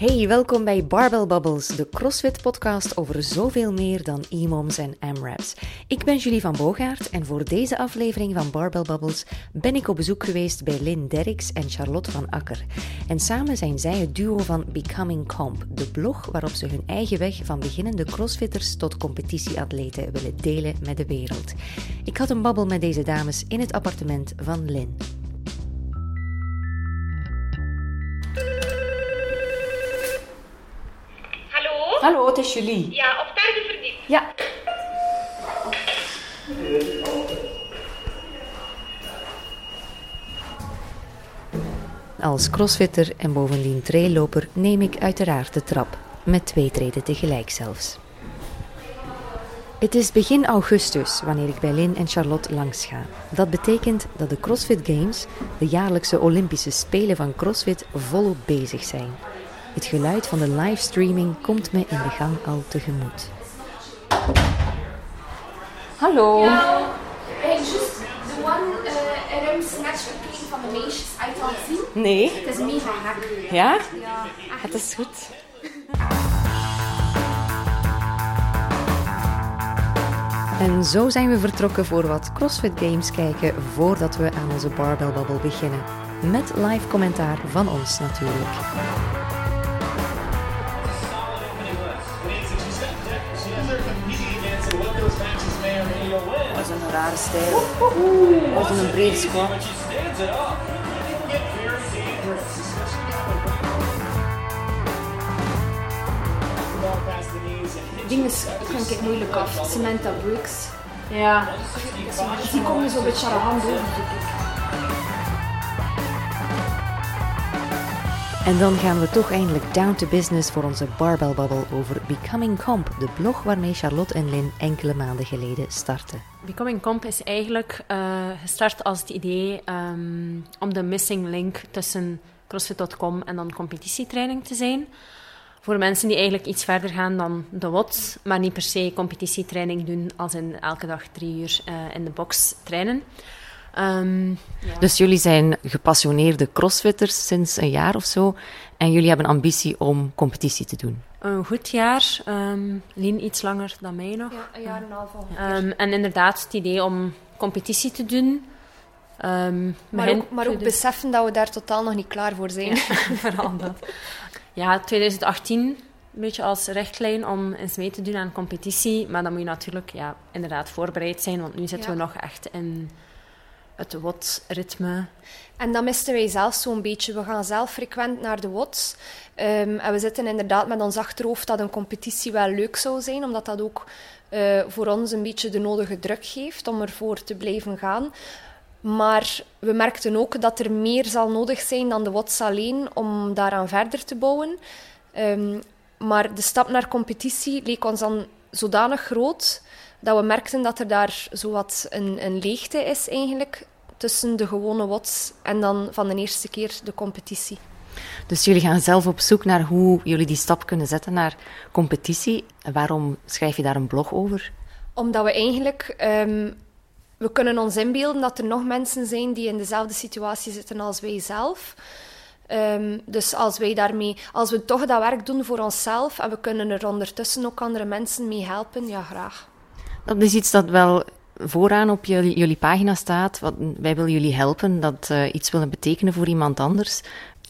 Hey, welkom bij Barbell Bubbles, de CrossFit-podcast over zoveel meer dan e-moms en AMRAPs. Ik ben Julie van Boogaard en voor deze aflevering van Barbell Bubbles ben ik op bezoek geweest bij Lynn Derricks en Charlotte van Akker. En samen zijn zij het duo van Becoming Comp, de blog waarop ze hun eigen weg van beginnende crossfitters tot competitieatleten willen delen met de wereld. Ik had een babbel met deze dames in het appartement van Lynn. Hallo? Het is Julie. Ja, op derde verdiep. Ja. Als crossfitter en bovendien trailloper neem ik uiteraard de trap, met twee treden tegelijk zelfs. Het is begin augustus wanneer ik bij Lynn en Charlotte langs ga. Dat betekent dat de CrossFit Games, de jaarlijkse Olympische Spelen van CrossFit, volop bezig zijn. Het geluid van de livestreaming komt me in de gang al tegemoet. Hallo. Nou, hey, just de one uh, RM snatch routine van de meisjes uit al zien. Nee. Het is mega gek. Ja? Ja, echt. Dat is goed. En zo zijn we vertrokken voor wat CrossFit Games kijken voordat we aan onze barbell bubble beginnen. Met live commentaar van ons natuurlijk. Is een rare stijl. Is een breed squat. Dingen vind ik moeilijk af. Samantha Brooks. Ja. Die komen zo'n beetje arrogant over, vind ik. En dan gaan we toch eindelijk down to business voor onze barbell bubble over Becoming Comp, de blog waarmee Charlotte en Lynn enkele maanden geleden startten. Becoming Comp is eigenlijk eh, gestart als het idee ehm, om de missing link tussen CrossFit.com en dan competitietraining te zijn. Voor mensen die eigenlijk iets verder gaan dan de WOTS, maar niet per se competitietraining doen als in elke dag drie uur eh, in de box trainen. Ehm, Dus jullie zijn gepassioneerde crossfitters sinds een jaar of zo en jullie hebben ambitie om competitie te doen. een goed jaar, ehm Lien iets langer dan mij nog. Ja, een jaar en een half ongeveer. Ehm, en inderdaad het idee om competitie te doen. Ehm, maar begin ook, maar ook 2000 beseffen dat we daar totaal nog niet klaar voor zijn. Vooral dat. Ja, 2018 een beetje als richtlijn om eens mee te doen aan competitie. Maar dan moet je natuurlijk ja, inderdaad voorbereid zijn, want nu zitten Ja. we nog echt in het WOT-ritme. En dat misten wij zelf zo'n beetje. We gaan zelf frequent naar de WOTS. Ehm, en we zitten inderdaad met ons achterhoofd dat een competitie wel leuk zou zijn, omdat dat ook eh, voor ons een beetje de nodige druk geeft om ervoor te blijven gaan. Maar we merkten ook dat er meer zal nodig zijn dan de WOTS alleen om daaraan verder te bouwen. Ehm, maar de stap naar competitie leek ons dan zodanig groot dat we merkten dat er daar zowat een, een leegte is eigenlijk tussen de gewone WOTS en dan van de eerste keer de competitie. Dus jullie gaan zelf op zoek naar hoe jullie die stap kunnen zetten naar competitie. Waarom schrijf je daar een blog over? Omdat we eigenlijk... ehm, we kunnen ons inbeelden dat er nog mensen zijn die in dezelfde situatie zitten als wij zelf. Ehm, dus als wij daarmee... Als we toch dat werk doen voor onszelf en we kunnen er ondertussen ook andere mensen mee helpen, ja, graag. Dat is iets dat wel vooraan op jullie, jullie pagina staat. Wat, wij willen jullie helpen, dat eh, iets willen betekenen voor iemand anders.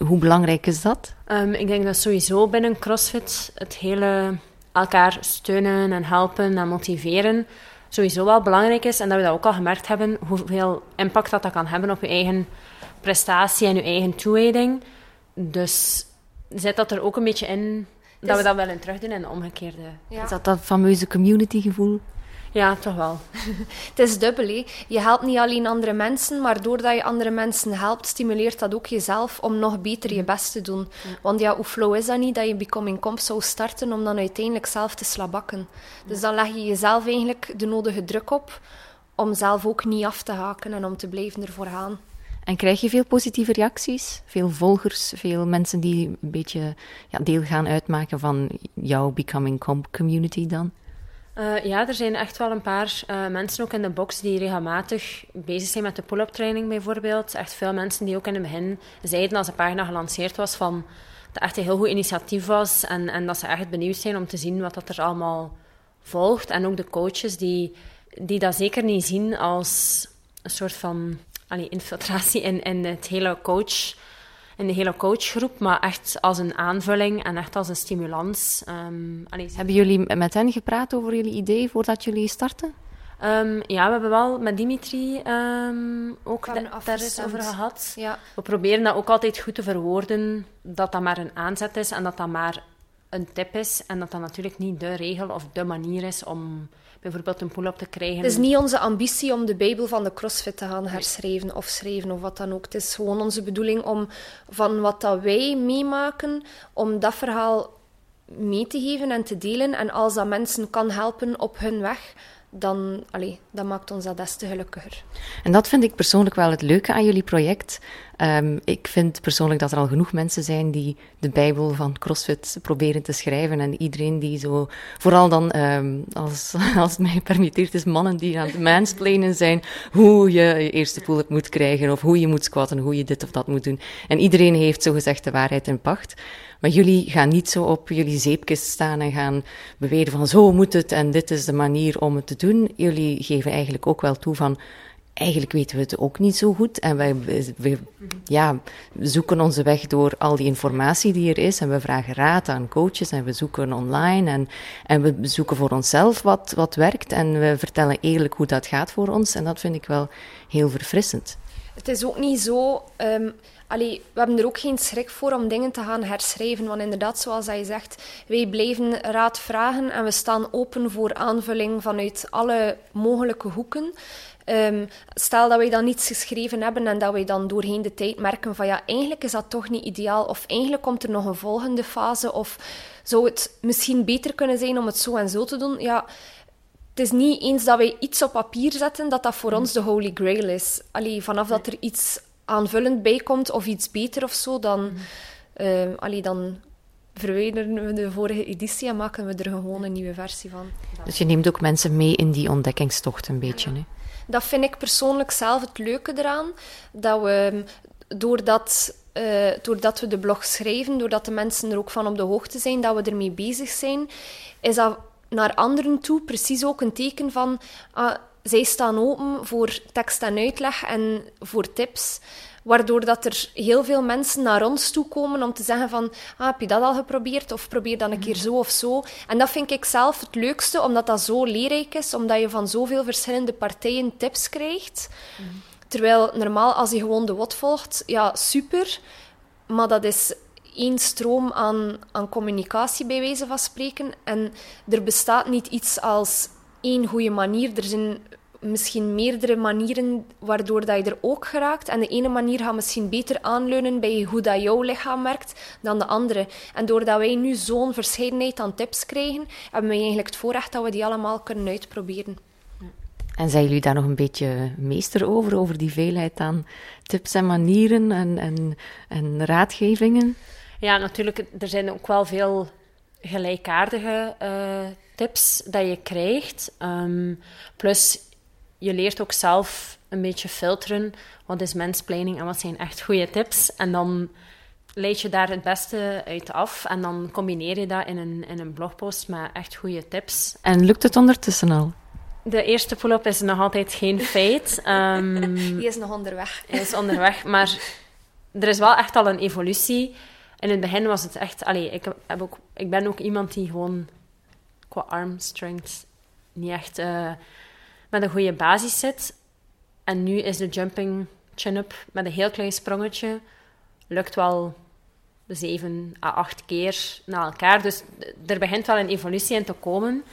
Hoe belangrijk is dat? Ehm, ik denk dat sowieso binnen CrossFit het hele elkaar steunen en helpen en motiveren sowieso wel belangrijk is. En dat we dat ook al gemerkt hebben, hoeveel impact dat, dat kan hebben op je eigen prestatie en je eigen toewijding. Dus zet dat er ook een beetje in, dat we dat wel in terugdoen in de omgekeerde. Ja. Is dat dat fameuze community-gevoel? Ja, toch wel. Het is dubbel. Je helpt niet alleen andere mensen, maar doordat je andere mensen helpt, stimuleert dat ook jezelf om nog beter je best te doen. Want ja, hoe flow is dat niet dat je Becoming Comp zou starten om dan uiteindelijk zelf te slabakken? Dus dan leg je jezelf eigenlijk de nodige druk op om zelf ook niet af te haken en om te blijven ervoor gaan. En krijg je veel positieve reacties? Veel volgers, veel mensen die een beetje ja, deel gaan uitmaken van jouw Becoming Comp community dan? Uh, ja, er zijn echt wel een paar uh, mensen ook in de box die regelmatig bezig zijn met de pull-up training bijvoorbeeld. Echt veel mensen die ook in het begin zeiden als de pagina gelanceerd was van dat echt een heel goed initiatief was en, en dat ze echt benieuwd zijn om te zien wat dat er allemaal volgt. En ook de coaches die, die dat zeker niet zien als een soort van infiltratie in, in het hele coach in de hele coachgroep, maar echt als een aanvulling en echt als een stimulans. Um, Hebben jullie met hen gepraat over jullie idee voordat jullie starten? Um, ja, we hebben wel met Dimitri um, ook daar eens over gehad. Ja. We proberen dat ook altijd goed te verwoorden, dat dat maar een aanzet is en dat dat maar een tip is en dat dat natuurlijk niet de regel of de manier is om bijvoorbeeld een pull-up te krijgen. Het is niet onze ambitie om de Bijbel van de CrossFit te gaan herschrijven of schrijven of wat dan ook. Het is gewoon onze bedoeling om van wat dat wij meemaken, om dat verhaal mee te geven en te delen. En als dat mensen kan helpen op hun weg, dan, allee, dat maakt ons dat des te gelukkiger. En dat vind ik persoonlijk wel het leuke aan jullie project. Um, ik vind persoonlijk dat er al genoeg mensen zijn die de Bijbel van CrossFit proberen te schrijven. En iedereen die zo, vooral dan, um, als, als het mij permitteert, is mannen die aan het mansplainen zijn hoe je je eerste pull-up moet krijgen, of hoe je moet squatten, hoe je dit of dat moet doen. En iedereen heeft zo gezegd de waarheid in pacht. Maar jullie gaan niet zo op jullie zeepkist staan en gaan beweren van zo moet het en dit is de manier om het te doen. Jullie geven eigenlijk ook wel toe van eigenlijk weten we het ook niet zo goed. En wij ja, zoeken onze weg door al die informatie die er is. En we vragen raad aan coaches en we zoeken online. En, en we zoeken voor onszelf wat, wat werkt. En we vertellen eerlijk hoe dat gaat voor ons. En dat vind ik wel heel verfrissend. Het is ook niet zo. Um, we hebben er ook geen schrik voor om dingen te gaan herschrijven. Want inderdaad, zoals hij zegt, wij blijven raad vragen en we staan open voor aanvulling vanuit alle mogelijke hoeken. Um, stel dat wij dan iets geschreven hebben en dat wij dan doorheen de tijd merken van ja, eigenlijk is dat toch niet ideaal of eigenlijk komt er nog een volgende fase of zou het misschien beter kunnen zijn om het zo en zo te doen. Ja, het is niet eens dat wij iets op papier zetten dat dat voor ons de holy grail is. Allee, vanaf dat er iets aanvullend bij komt of iets beter of zo, dan, uh, allee, dan verwijderen we de vorige editie en maken we er gewoon een nieuwe versie van. Dus je neemt ook mensen mee in die ontdekkingstocht een beetje, hè? Dat vind ik persoonlijk zelf het leuke eraan. Dat we, doordat, uh, doordat we de blog schrijven, doordat de mensen er ook van op de hoogte zijn, dat we ermee bezig zijn, is dat naar anderen toe precies ook een teken van... Uh, zij staan open voor tekst en uitleg en voor tips. Waardoor dat er heel veel mensen naar ons toe komen om te zeggen van ah, heb je dat al geprobeerd? Of probeer dan een keer zo of zo. En dat vind ik zelf het leukste, omdat dat zo leerrijk is. Omdat je van zoveel verschillende partijen tips krijgt. Terwijl normaal, als je gewoon de WOT volgt, ja, super. Maar dat is één stroom aan, aan communicatie, bij wijze van spreken. En er bestaat niet iets als één goede manier. Er zijn misschien meerdere manieren waardoor dat je er ook geraakt. En de ene manier gaat misschien beter aanleunen bij hoe dat jouw lichaam werkt dan de andere. En doordat wij nu zo'n verscheidenheid aan tips krijgen, hebben wij eigenlijk het voorrecht dat we die allemaal kunnen uitproberen. En zijn jullie daar nog een beetje meester over, over die veelheid aan tips en manieren en, en, en raadgevingen? Ja, natuurlijk. Er zijn ook wel veel gelijkaardige uh, tips dat je krijgt. Um, plus, je leert ook zelf een beetje filteren. Wat is mansplaining en wat zijn echt goede tips? En dan leid je daar het beste uit af. En dan combineer je dat in een, in een blogpost met echt goede tips. En lukt het ondertussen al? De eerste pull-up is nog altijd geen feit. Um, Die is nog onderweg. Hij is onderweg, maar er is wel echt al een evolutie. In het begin was het echt... Allee, ik, heb ook, ik ben ook iemand die gewoon qua arm strength niet echt... Uh, met een goede basis zit. En nu is de jumping chin-up met een heel klein sprongetje. Lukt wel zeven à acht keer na elkaar. Dus er begint wel een evolutie in te komen.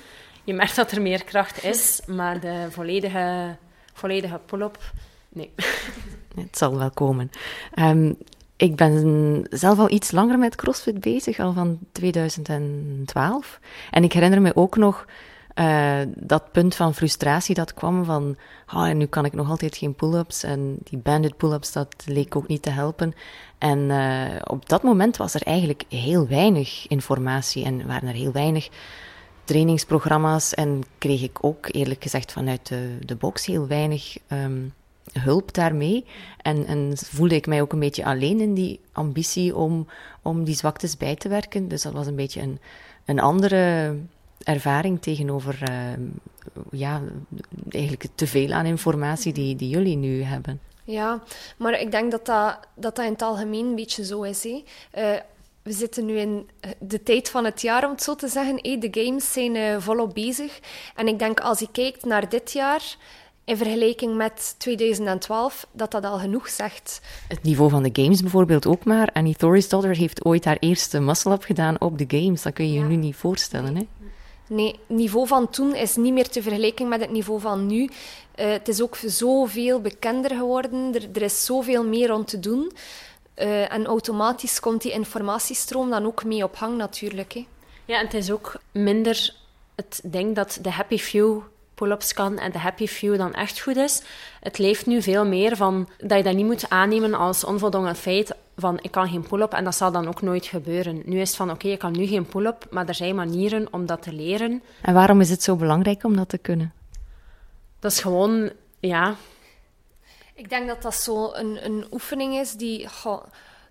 Je merkt dat er meer kracht is, maar de volledige, volledige pull-up, nee. Het zal wel komen. Um, ik ben zelf al iets langer met CrossFit bezig, al van 2012. En ik herinner me ook nog uh, dat punt van frustratie dat kwam van, oh, nu kan ik nog altijd geen pull-ups en die banded pull-ups, dat leek ook niet te helpen. En uh, op dat moment was er eigenlijk heel weinig informatie en waren er heel weinig trainingsprogramma's en kreeg ik ook eerlijk gezegd vanuit de, de box heel weinig ehm, hulp daarmee. En, en voelde ik mij ook een beetje alleen in die ambitie om, om die zwaktes bij te werken. Dus dat was een beetje een, een andere ervaring tegenover ehm, ja, eigenlijk te veel aan informatie die, die jullie nu hebben. Ja, maar ik denk dat dat, dat, dat in het algemeen een beetje zo is. Hè. Uh, we zitten nu in de tijd van het jaar, om het zo te zeggen. De games zijn uh, volop bezig. En ik denk als je kijkt naar dit jaar, in vergelijking met 2012, dat dat al genoeg zegt. Het niveau van de games bijvoorbeeld ook maar. Annie Thorisdottir heeft ooit haar eerste muscle-up gedaan op de games. Dat kun je je nu niet voorstellen, hè? Nee, het niveau van toen is niet meer te vergelijken met het niveau van nu. Uh, het is ook zoveel bekender geworden. Er, er is zoveel meer om te doen. Uh, en automatisch komt die informatiestroom dan ook mee op hang natuurlijk. Hè. Ja, en het is ook minder het ding dat de happy few pull-ups kan en de happy few dan echt goed is. Het leeft nu veel meer van dat je dat niet moet aannemen als onvoldongen feit van ik kan geen pull-up en dat zal dan ook nooit gebeuren. Nu is het van oké, ik kan nu geen pull-up, maar er zijn manieren om dat te leren. En waarom is het zo belangrijk om dat te kunnen? Dat is gewoon, ja, ik denk dat dat zo een, een oefening is die...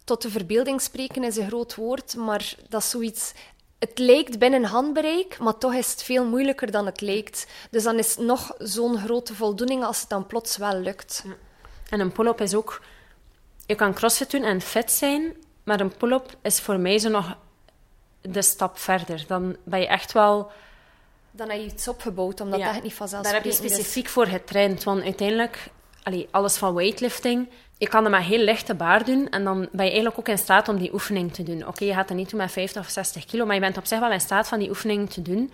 tot de verbeelding spreken is een groot woord, maar dat is zoiets... Het lijkt binnen handbereik, maar toch is het veel moeilijker dan het lijkt. Dus dan is het nog zo'n grote voldoening als het dan plots wel lukt. En een pull-up is ook... Je kan crossfit doen en fit zijn, maar een pull-up is voor mij zo nog de stap verder. Dan ben je echt wel... Dan heb je iets opgebouwd, omdat ja, dat niet vanzelfsprekend is. Daar heb je specifiek voor getraind, want uiteindelijk allee, alles van weightlifting. Je kan dat met heel lichte baar doen en dan ben je eigenlijk ook in staat om die oefening te doen. Oké, je gaat dat niet doen met 50 of 60 kilo, maar je bent op zich wel in staat van die oefening te doen.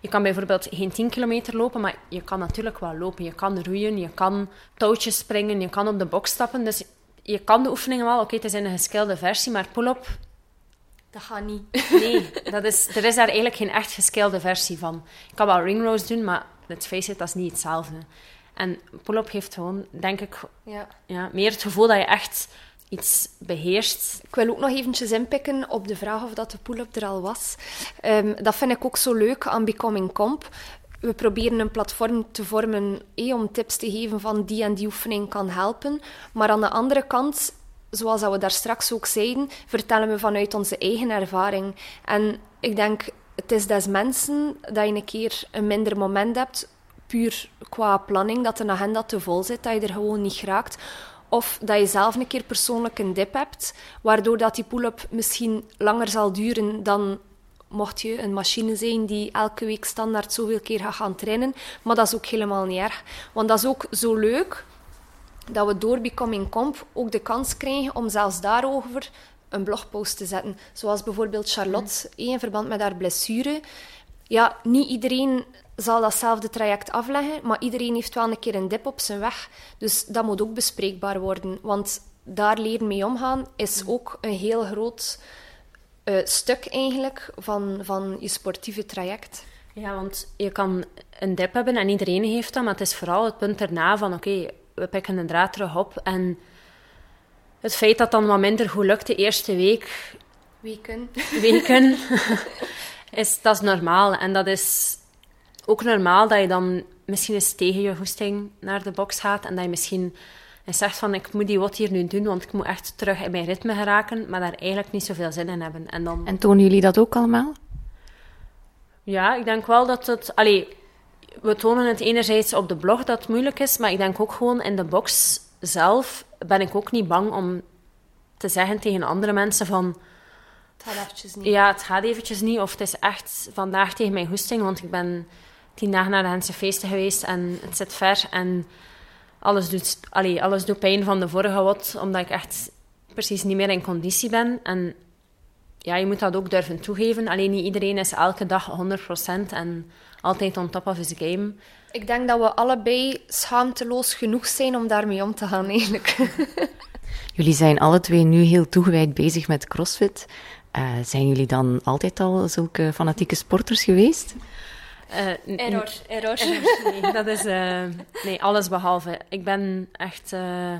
Je kan bijvoorbeeld geen 10 kilometer lopen, maar je kan natuurlijk wel lopen. Je kan roeien, je kan touwtjes springen, je kan op de box stappen. Dus je kan de oefeningen wel. Oké, het is in een geskilde versie, maar pull-up... Dat gaat niet. Nee, dat is, er is daar eigenlijk geen echt geskilde versie van. Je kan wel ring rows doen, maar let's face it, dat is niet hetzelfde. En pull-up geeft gewoon, denk ik, ja. Ja, meer het gevoel dat je echt iets beheerst. Ik wil ook nog eventjes inpikken op de vraag of dat de pull-up er al was. Um, dat vind ik ook zo leuk aan Becoming Comp. We proberen een platform te vormen eh, om tips te geven van die en die oefening kan helpen. Maar aan de andere kant, zoals we daar straks ook zeiden, vertellen we vanuit onze eigen ervaring. En ik denk, het is des mensen dat je een keer een minder moment hebt puur qua planning, dat de agenda te vol zit, dat je er gewoon niet raakt. Of dat je zelf een keer persoonlijk een dip hebt, waardoor dat die pull-up misschien langer zal duren dan mocht je een machine zijn die elke week standaard zoveel keer gaat gaan trainen. Maar dat is ook helemaal niet erg. Want dat is ook zo leuk dat we door Becoming Comp ook de kans krijgen om zelfs daarover een blogpost te zetten. Zoals bijvoorbeeld Charlotte, mm. in verband met haar blessure. Ja, niet iedereen zal datzelfde traject afleggen, maar iedereen heeft wel een keer een dip op zijn weg. Dus dat moet ook bespreekbaar worden. Want daar leren mee omgaan is ook een heel groot uh, stuk eigenlijk van, van je sportieve traject. Ja, want je kan een dip hebben en iedereen heeft dat, maar het is vooral het punt erna van oké, we pikken een draad terug op en het feit dat dan wat minder goed lukt de eerste week... Weken. Weken. is, dat is normaal en dat is ook normaal dat je dan misschien eens tegen je hoesting naar de box gaat en dat je misschien zegt van ik moet die wat hier nu doen, want ik moet echt terug in mijn ritme geraken, maar daar eigenlijk niet zoveel zin in hebben. En, dan... en tonen jullie dat ook allemaal? Ja, ik denk wel dat het... Allee, we tonen het enerzijds op de blog dat het moeilijk is, maar ik denk ook gewoon in de box zelf ben ik ook niet bang om te zeggen tegen andere mensen van... Het gaat eventjes niet. Ja, het gaat eventjes niet. Of het is echt vandaag tegen mijn hoesting, want ik ben tien dagen naar de Hense feesten geweest en het zit ver. En alles doet, allee, alles doet pijn van de vorige wat, omdat ik echt precies niet meer in conditie ben. En ja, je moet dat ook durven toegeven. Alleen niet iedereen is elke dag 100% en altijd on top of his game. Ik denk dat we allebei schaamteloos genoeg zijn om daarmee om te gaan, eigenlijk. Jullie zijn alle twee nu heel toegewijd bezig met CrossFit. Uh, zijn jullie dan altijd al zulke fanatieke sporters geweest? Uh, error, error. Nee, dat is uh, nee, alles behalve. Ik ben echt, uh,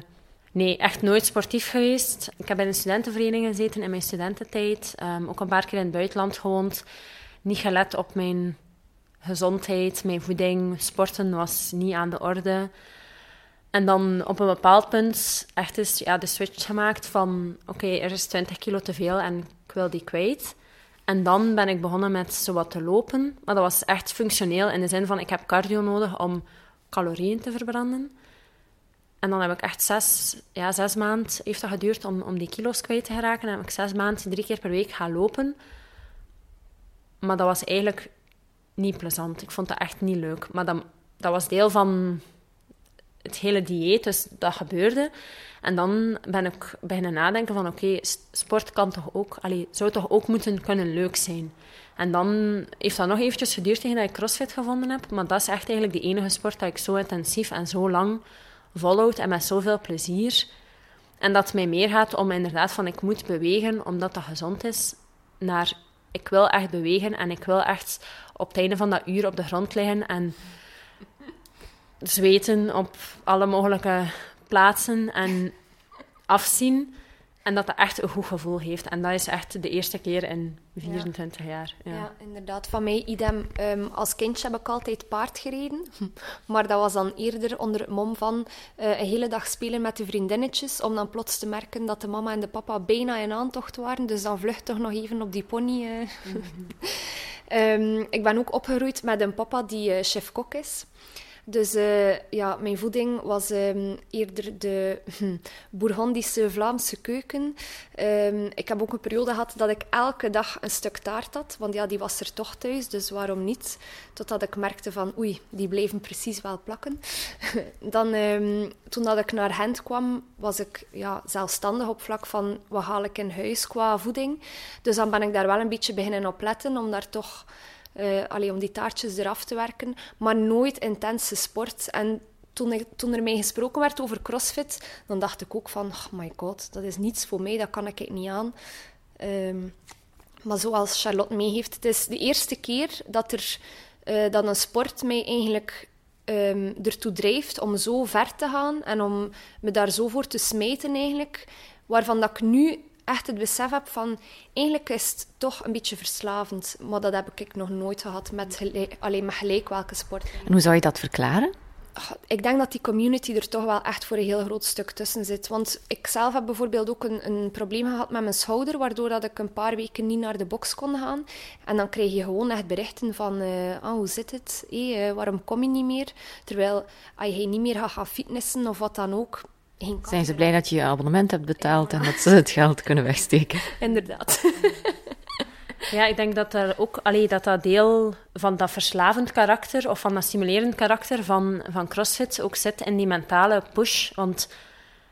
nee, echt nooit sportief geweest. Ik heb in een studentenvereniging gezeten in mijn studententijd. Um, ook een paar keer in het buitenland gewoond. Niet gelet op mijn gezondheid, mijn voeding, sporten was niet aan de orde. En dan op een bepaald punt echt eens ja, de switch gemaakt van... Oké, er is 20 kilo te veel en ik wil die kwijt. En dan ben ik begonnen met zowat te lopen. Maar dat was echt functioneel in de zin van... Ik heb cardio nodig om calorieën te verbranden. En dan heb ik echt zes, ja, zes maanden heeft dat geduurd om, om die kilo's kwijt te geraken. En heb ik zes maanden drie keer per week gaan lopen. Maar dat was eigenlijk niet plezant. Ik vond dat echt niet leuk. Maar dat, dat was deel van het hele dieet, dus dat gebeurde. En dan ben ik beginnen nadenken van oké, sport kan toch ook, allee, zou toch ook moeten kunnen leuk zijn. En dan heeft dat nog eventjes geduurd tegen dat ik CrossFit gevonden heb. Maar dat is echt eigenlijk de enige sport dat ik zo intensief en zo lang volhoud en met zoveel plezier. En dat het mij meer gaat om inderdaad van ik moet bewegen omdat dat gezond is, naar ik wil echt bewegen en ik wil echt op het einde van dat uur op de grond liggen en zweten op alle mogelijke plaatsen en afzien. En dat dat echt een goed gevoel heeft. En dat is echt de eerste keer in 24 jaar. Ja. ja. inderdaad. Van mij, idem. Um, als kindje heb ik altijd paard gereden. Maar dat was dan eerder onder het mom van uh, een hele dag spelen met de vriendinnetjes. Om dan plots te merken dat de mama en de papa bijna in aantocht waren. Dus dan vluchtig nog even op die pony. Uh. Mm -hmm. um, ik ben ook opgegroeid met een papa die uh, chef-kok is. Dus uh, ja, mijn voeding was um, eerder de hm, Bourgondische Vlaamse keuken. Um, ik heb ook een periode gehad dat ik elke dag een stuk taart had, want ja, die was er toch thuis, dus waarom niet? Totdat ik merkte van, oei, die bleven precies wel plakken. Dan, um, toen dat ik naar Gent kwam, was ik ja, zelfstandig op vlak van, wat haal ik in huis qua voeding? Dus dan ben ik daar wel een beetje beginnen op letten, om daar toch uh, allee, om die taartjes eraf te werken, maar nooit intense sport. En toen, toen er mij gesproken werd over CrossFit, dan dacht ik ook van, oh my god, dat is niets voor mij, dat kan ik niet aan. Um, maar zoals Charlotte meegeeft, het is de eerste keer dat, er, uh, dat een sport mij eigenlijk um, ertoe drijft om zo ver te gaan en om me daar zo voor te smijten eigenlijk, waarvan dat ik nu echt het besef heb van eigenlijk is het toch een beetje verslavend. Maar dat heb ik nog nooit gehad met alleen maar gelijk welke sport. En hoe zou je dat verklaren? Ik denk dat die community er toch wel echt voor een heel groot stuk tussen zit. Want ik zelf heb bijvoorbeeld ook een, een probleem gehad met mijn schouder, waardoor dat ik een paar weken niet naar de box kon gaan. En dan kreeg je gewoon echt berichten van, uh, ah, hoe zit het? Hey, uh, waarom kom je niet meer? Terwijl als je niet meer gaat gaan fitnessen of wat dan ook, zijn ze blij dat je je abonnement hebt betaald en dat ze het geld kunnen wegsteken? Inderdaad. Ja, ik denk dat er ook allee, dat, dat deel van dat verslavend karakter of van dat stimulerend karakter van, van CrossFit ook zit in die mentale push. Want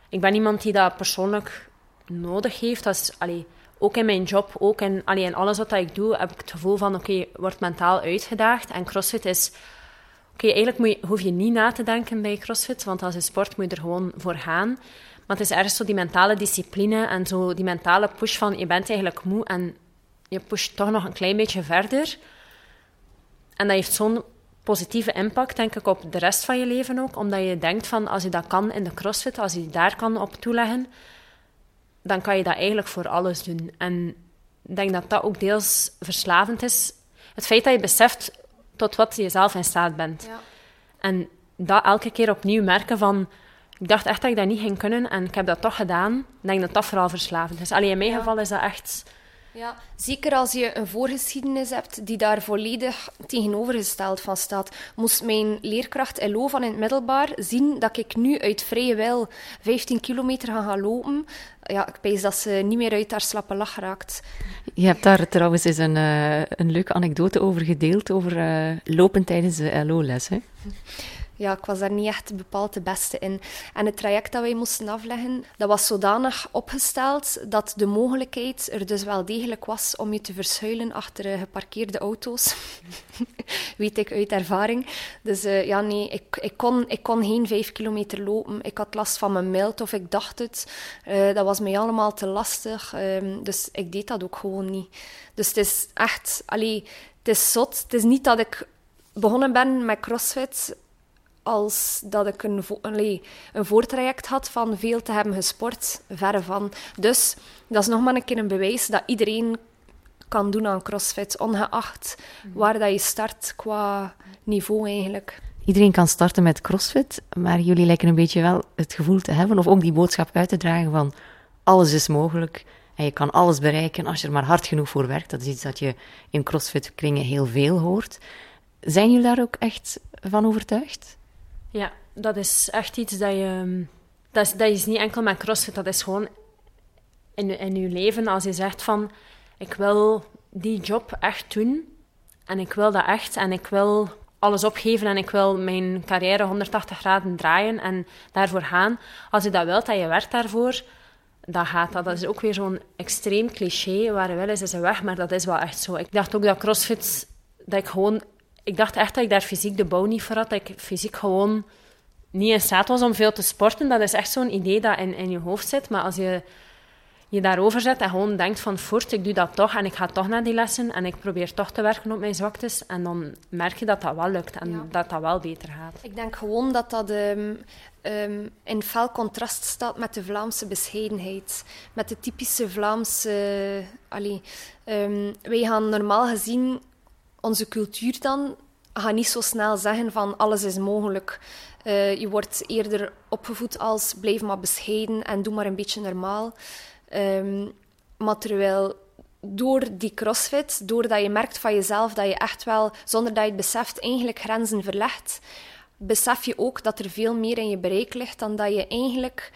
ik ben iemand die dat persoonlijk nodig heeft. Dat is, allee, ook in mijn job, ook in, allee, in alles wat ik doe, heb ik het gevoel van oké, okay, wordt mentaal uitgedaagd. En CrossFit is Oké, eigenlijk moet je, hoef je niet na te denken bij CrossFit, want als je sport moet je er gewoon voor gaan. Maar het is ergens zo die mentale discipline en zo die mentale push van je bent eigenlijk moe en je pusht toch nog een klein beetje verder. En dat heeft zo'n positieve impact, denk ik, op de rest van je leven ook. Omdat je denkt van, als je dat kan in de crossfit, als je daar kan op toeleggen, dan kan je dat eigenlijk voor alles doen. En ik denk dat dat ook deels verslavend is. Het feit dat je beseft tot wat je zelf in staat bent. Ja. En dat elke keer opnieuw merken van... Ik dacht echt dat ik dat niet ging kunnen en ik heb dat toch gedaan. Ik denk dat dat vooral verslavend is. Alleen in mijn geval is dat echt... Ja, zeker als je een voorgeschiedenis hebt die daar volledig tegenovergesteld van staat. Moest mijn leerkracht LO van het middelbaar zien dat ik nu uit vrije wil 15 kilometer ga gaan lopen, ja, ik pees dat ze niet meer uit haar slappe lach raakt. Je hebt daar trouwens eens een, uh, een leuke anekdote over gedeeld, over uh, lopen tijdens de LO-les, hè? Ja, ik was daar niet echt bepaald de beste in. En het traject dat wij moesten afleggen, dat was zodanig opgesteld dat de mogelijkheid er dus wel degelijk was om je te verschuilen achter uh, geparkeerde auto's. Weet ik uit ervaring. Dus uh, ja, nee, ik, ik, kon, ik kon geen vijf kilometer lopen. Ik had last van mijn mild of ik dacht het. Uh, dat was mij allemaal te lastig. Um, dus ik deed dat ook gewoon niet. Dus het is echt, allee, het is zot. Het is niet dat ik begonnen ben met CrossFit als dat ik een, vo allee, een voortraject had van veel te hebben gesport. Verre van. Dus dat is nog maar een keer een bewijs dat iedereen kan doen aan CrossFit, ongeacht waar dat je start qua niveau eigenlijk. Iedereen kan starten met CrossFit, maar jullie lijken een beetje wel het gevoel te hebben, of ook die boodschap uit te dragen van alles is mogelijk en je kan alles bereiken als je er maar hard genoeg voor werkt. Dat is iets dat je in CrossFit-kringen heel veel hoort. Zijn jullie daar ook echt van overtuigd? Ja, dat is echt iets dat je... Dat is, dat is niet enkel met CrossFit, dat is gewoon in, in je leven als je zegt van ik wil die job echt doen en ik wil dat echt en ik wil alles opgeven en ik wil mijn carrière 180 graden draaien en daarvoor gaan. Als je dat wilt en je werkt daarvoor, dan gaat dat. Dat is ook weer zo'n extreem cliché. Waar wil is, is een weg, maar dat is wel echt zo. Ik dacht ook dat CrossFit, dat ik gewoon... Ik dacht echt dat ik daar fysiek de bouw niet voor had. Dat ik fysiek gewoon niet in staat was om veel te sporten. Dat is echt zo'n idee dat in, in je hoofd zit. Maar als je je daarover zet en gewoon denkt van voort, ik doe dat toch en ik ga toch naar die lessen en ik probeer toch te werken op mijn zwaktes. En dan merk je dat dat wel lukt en dat dat wel beter gaat. Ik denk gewoon dat dat um, um, in fel contrast staat met de Vlaamse bescheidenheid. Met de typische Vlaamse... allee, um, wij gaan normaal gezien onze cultuur dan gaan niet zo snel zeggen van alles is mogelijk. Uh, je wordt eerder opgevoed als blijf maar bescheiden en doe maar een beetje normaal. Um, maar terwijl door die crossfit, doordat je merkt van jezelf dat je echt wel, zonder dat je het beseft, eigenlijk grenzen verlegt, besef je ook dat er veel meer in je bereik ligt dan dat je eigenlijk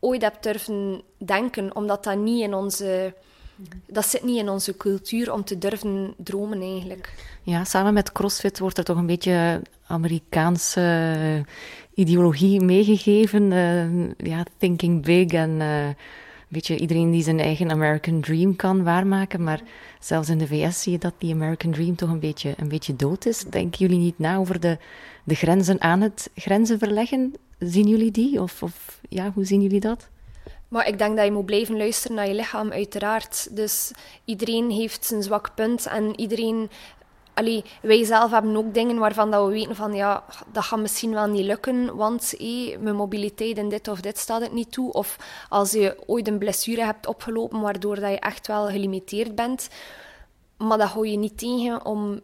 ooit hebt durven denken, omdat dat niet in onze... Dat zit niet in onze cultuur om te durven dromen, eigenlijk. Ja, samen met CrossFit wordt er toch een beetje Amerikaanse ideologie meegegeven. Uh, ja, thinking big en uh, beetje iedereen die zijn eigen American Dream kan waarmaken. Maar zelfs in de VS zie je dat die American Dream toch een beetje, een beetje dood is. Denken jullie niet na over de, de grenzen aan het grenzen verleggen? Zien jullie die? Of, of ja, hoe zien jullie dat? Maar ik denk dat je moet blijven luisteren naar je lichaam, uiteraard. Dus iedereen heeft zijn zwak punt en iedereen allee, wij zelf hebben ook dingen waarvan dat we weten van ja, dat gaat misschien wel niet lukken, want hey, mijn mobiliteit in dit of dit staat het niet toe. Of als je ooit een blessure hebt opgelopen waardoor dat je echt wel gelimiteerd bent. Maar dat hou je niet tegen om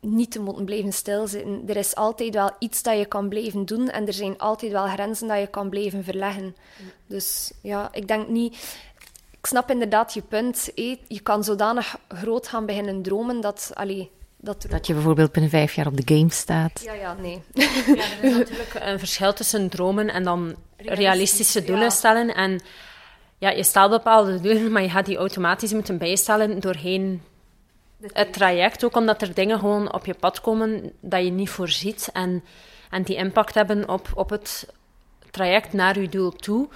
niet te moeten blijven stilzitten. Er is altijd wel iets dat je kan blijven doen en er zijn altijd wel grenzen dat je kan blijven verleggen. Dus ja, ik denk niet... Ik snap inderdaad je punt. Je kan zodanig groot gaan beginnen dromen dat... Allee, dat, dat, je bijvoorbeeld binnen vijf jaar op de game staat. Ja, ja, nee. Ja, er is natuurlijk een verschil tussen dromen en dan realistische doelen stellen. En ja, je stelt bepaalde doelen, maar je gaat die automatisch moeten bijstellen doorheen het traject. Ook omdat er dingen gewoon op je pad komen dat je niet voorziet. En, en die impact hebben op, op het traject naar je doel toe.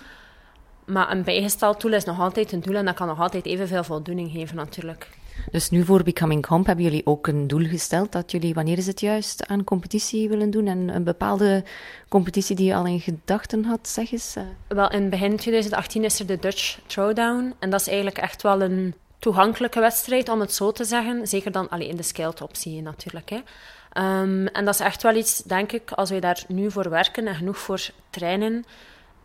Maar een bijgesteld doel is nog altijd een doel en dat kan nog altijd evenveel voldoening geven natuurlijk. Dus nu voor Becoming Comp hebben jullie ook een doel gesteld dat jullie, wanneer is het juist, aan competitie willen doen? En een bepaalde competitie die je al in gedachten had, zeg eens. Wel, in begin 2018 is er de Dutch Throwdown. En dat is eigenlijk echt wel een toegankelijke wedstrijd, om het zo te zeggen. Zeker dan alleen in de optie natuurlijk. Hè. Um, en dat is echt wel iets, denk ik, als wij daar nu voor werken en genoeg voor trainen,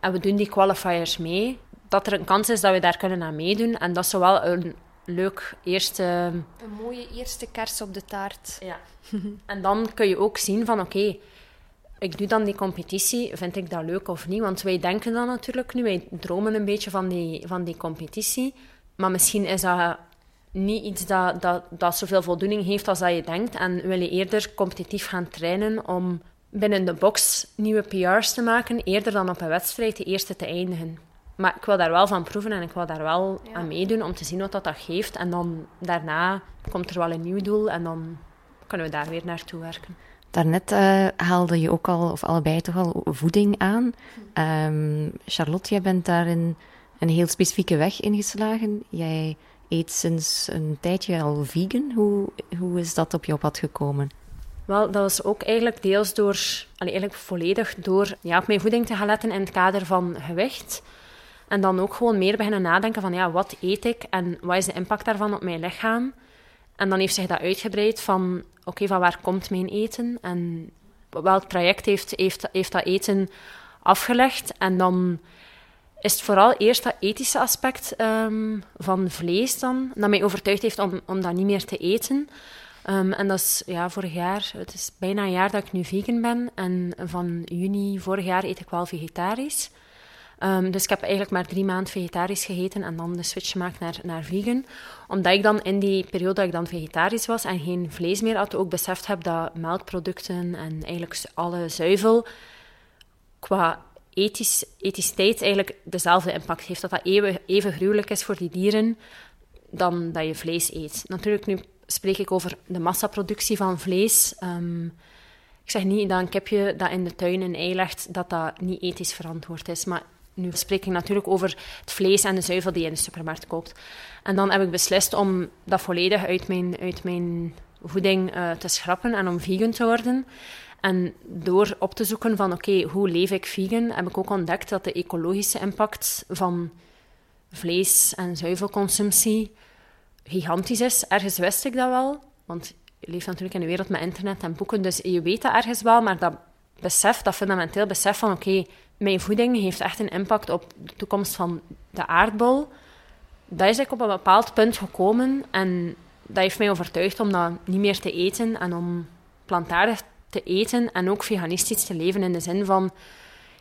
en we doen die qualifiers mee, dat er een kans is dat we daar kunnen aan meedoen. En dat is wel een leuk eerste... Een mooie eerste kers op de taart. Ja. en dan kun je ook zien van, oké, ik doe dan die competitie, vind ik dat leuk of niet? Want wij denken dan natuurlijk nu, wij dromen een beetje van die, van die competitie. Maar misschien is dat niet iets dat, dat, dat zoveel voldoening heeft als dat je denkt. En wil je eerder competitief gaan trainen om binnen de box nieuwe PR's te maken, eerder dan op een wedstrijd de eerste te eindigen. Maar ik wil daar wel van proeven en ik wil daar wel aan meedoen om te zien wat dat, dat geeft. En dan daarna komt er wel een nieuw doel en dan kunnen we daar weer naartoe werken. Daarnet uh, haalde je ook al, of allebei toch al, voeding aan. Um, Charlotte, jij bent daar een, heel specifieke weg ingeslagen. Jij eet sinds een tijdje al vegan. Hoe, hoe is dat op jouw pad gekomen? Wel, dat was ook eigenlijk deels door, eigenlijk volledig door ja, op mijn voeding te gaan letten in het kader van gewicht. En dan ook gewoon meer beginnen nadenken van, ja, wat eet ik en wat is de impact daarvan op mijn lichaam? En dan heeft zich dat uitgebreid van, oké, van waar komt mijn eten? En welk traject heeft, heeft, heeft dat eten afgelegd? En dan is het vooral eerst dat ethische aspect ehm, van vlees dan, dat mij overtuigd heeft om, om dat niet meer te eten. Ehm, en dat is ja, vorig jaar, het is bijna een jaar dat ik nu vegan ben. En van juni vorig jaar eet ik wel vegetarisch. Ehm, dus ik heb eigenlijk maar drie maanden vegetarisch gegeten en dan de switch gemaakt naar, naar vegan. Omdat ik dan in die periode dat ik dan vegetarisch was en geen vlees meer had, ook beseft heb dat melkproducten en eigenlijk alle zuivel qua ethisch, ethiciteit eigenlijk dezelfde impact heeft. Dat dat even, even gruwelijk is voor die dieren dan dat je vlees eet. Natuurlijk, nu spreek ik over de massaproductie van vlees. Ehm, ik zeg niet dat een kipje dat in de tuin een ei legt, dat dat niet ethisch verantwoord is. Maar nu spreek ik natuurlijk over het vlees en de zuivel die je in de supermarkt koopt. En dan heb ik beslist om dat volledig uit mijn, uit mijn voeding uh, te schrappen en om vegan te worden. En door op te zoeken van oké, hoe leef ik vegan, heb ik ook ontdekt dat de ecologische impact van vlees- en zuivelconsumptie gigantisch is. Ergens wist ik dat wel, want je leeft natuurlijk in een wereld met internet en boeken, dus je weet dat ergens wel, maar dat besef, dat fundamenteel besef van oké, mijn voeding heeft echt een impact op de toekomst van de aardbol. Dat is ik op een bepaald punt gekomen en dat heeft mij overtuigd om dat niet meer te eten en om plantaardig te eten en ook veganistisch te leven in de zin van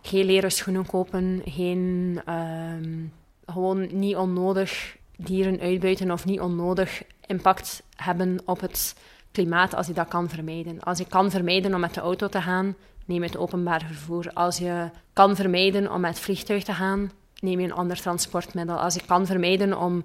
geen leren schoenen kopen, geen ehm, gewoon niet onnodig dieren uitbuiten of niet onnodig impact hebben op het klimaat als je dat kan vermijden. Als je kan vermijden om met de auto te gaan, neem het openbaar vervoer. Als je kan vermijden om met vliegtuig te gaan, neem je een ander transportmiddel. Als je kan vermijden om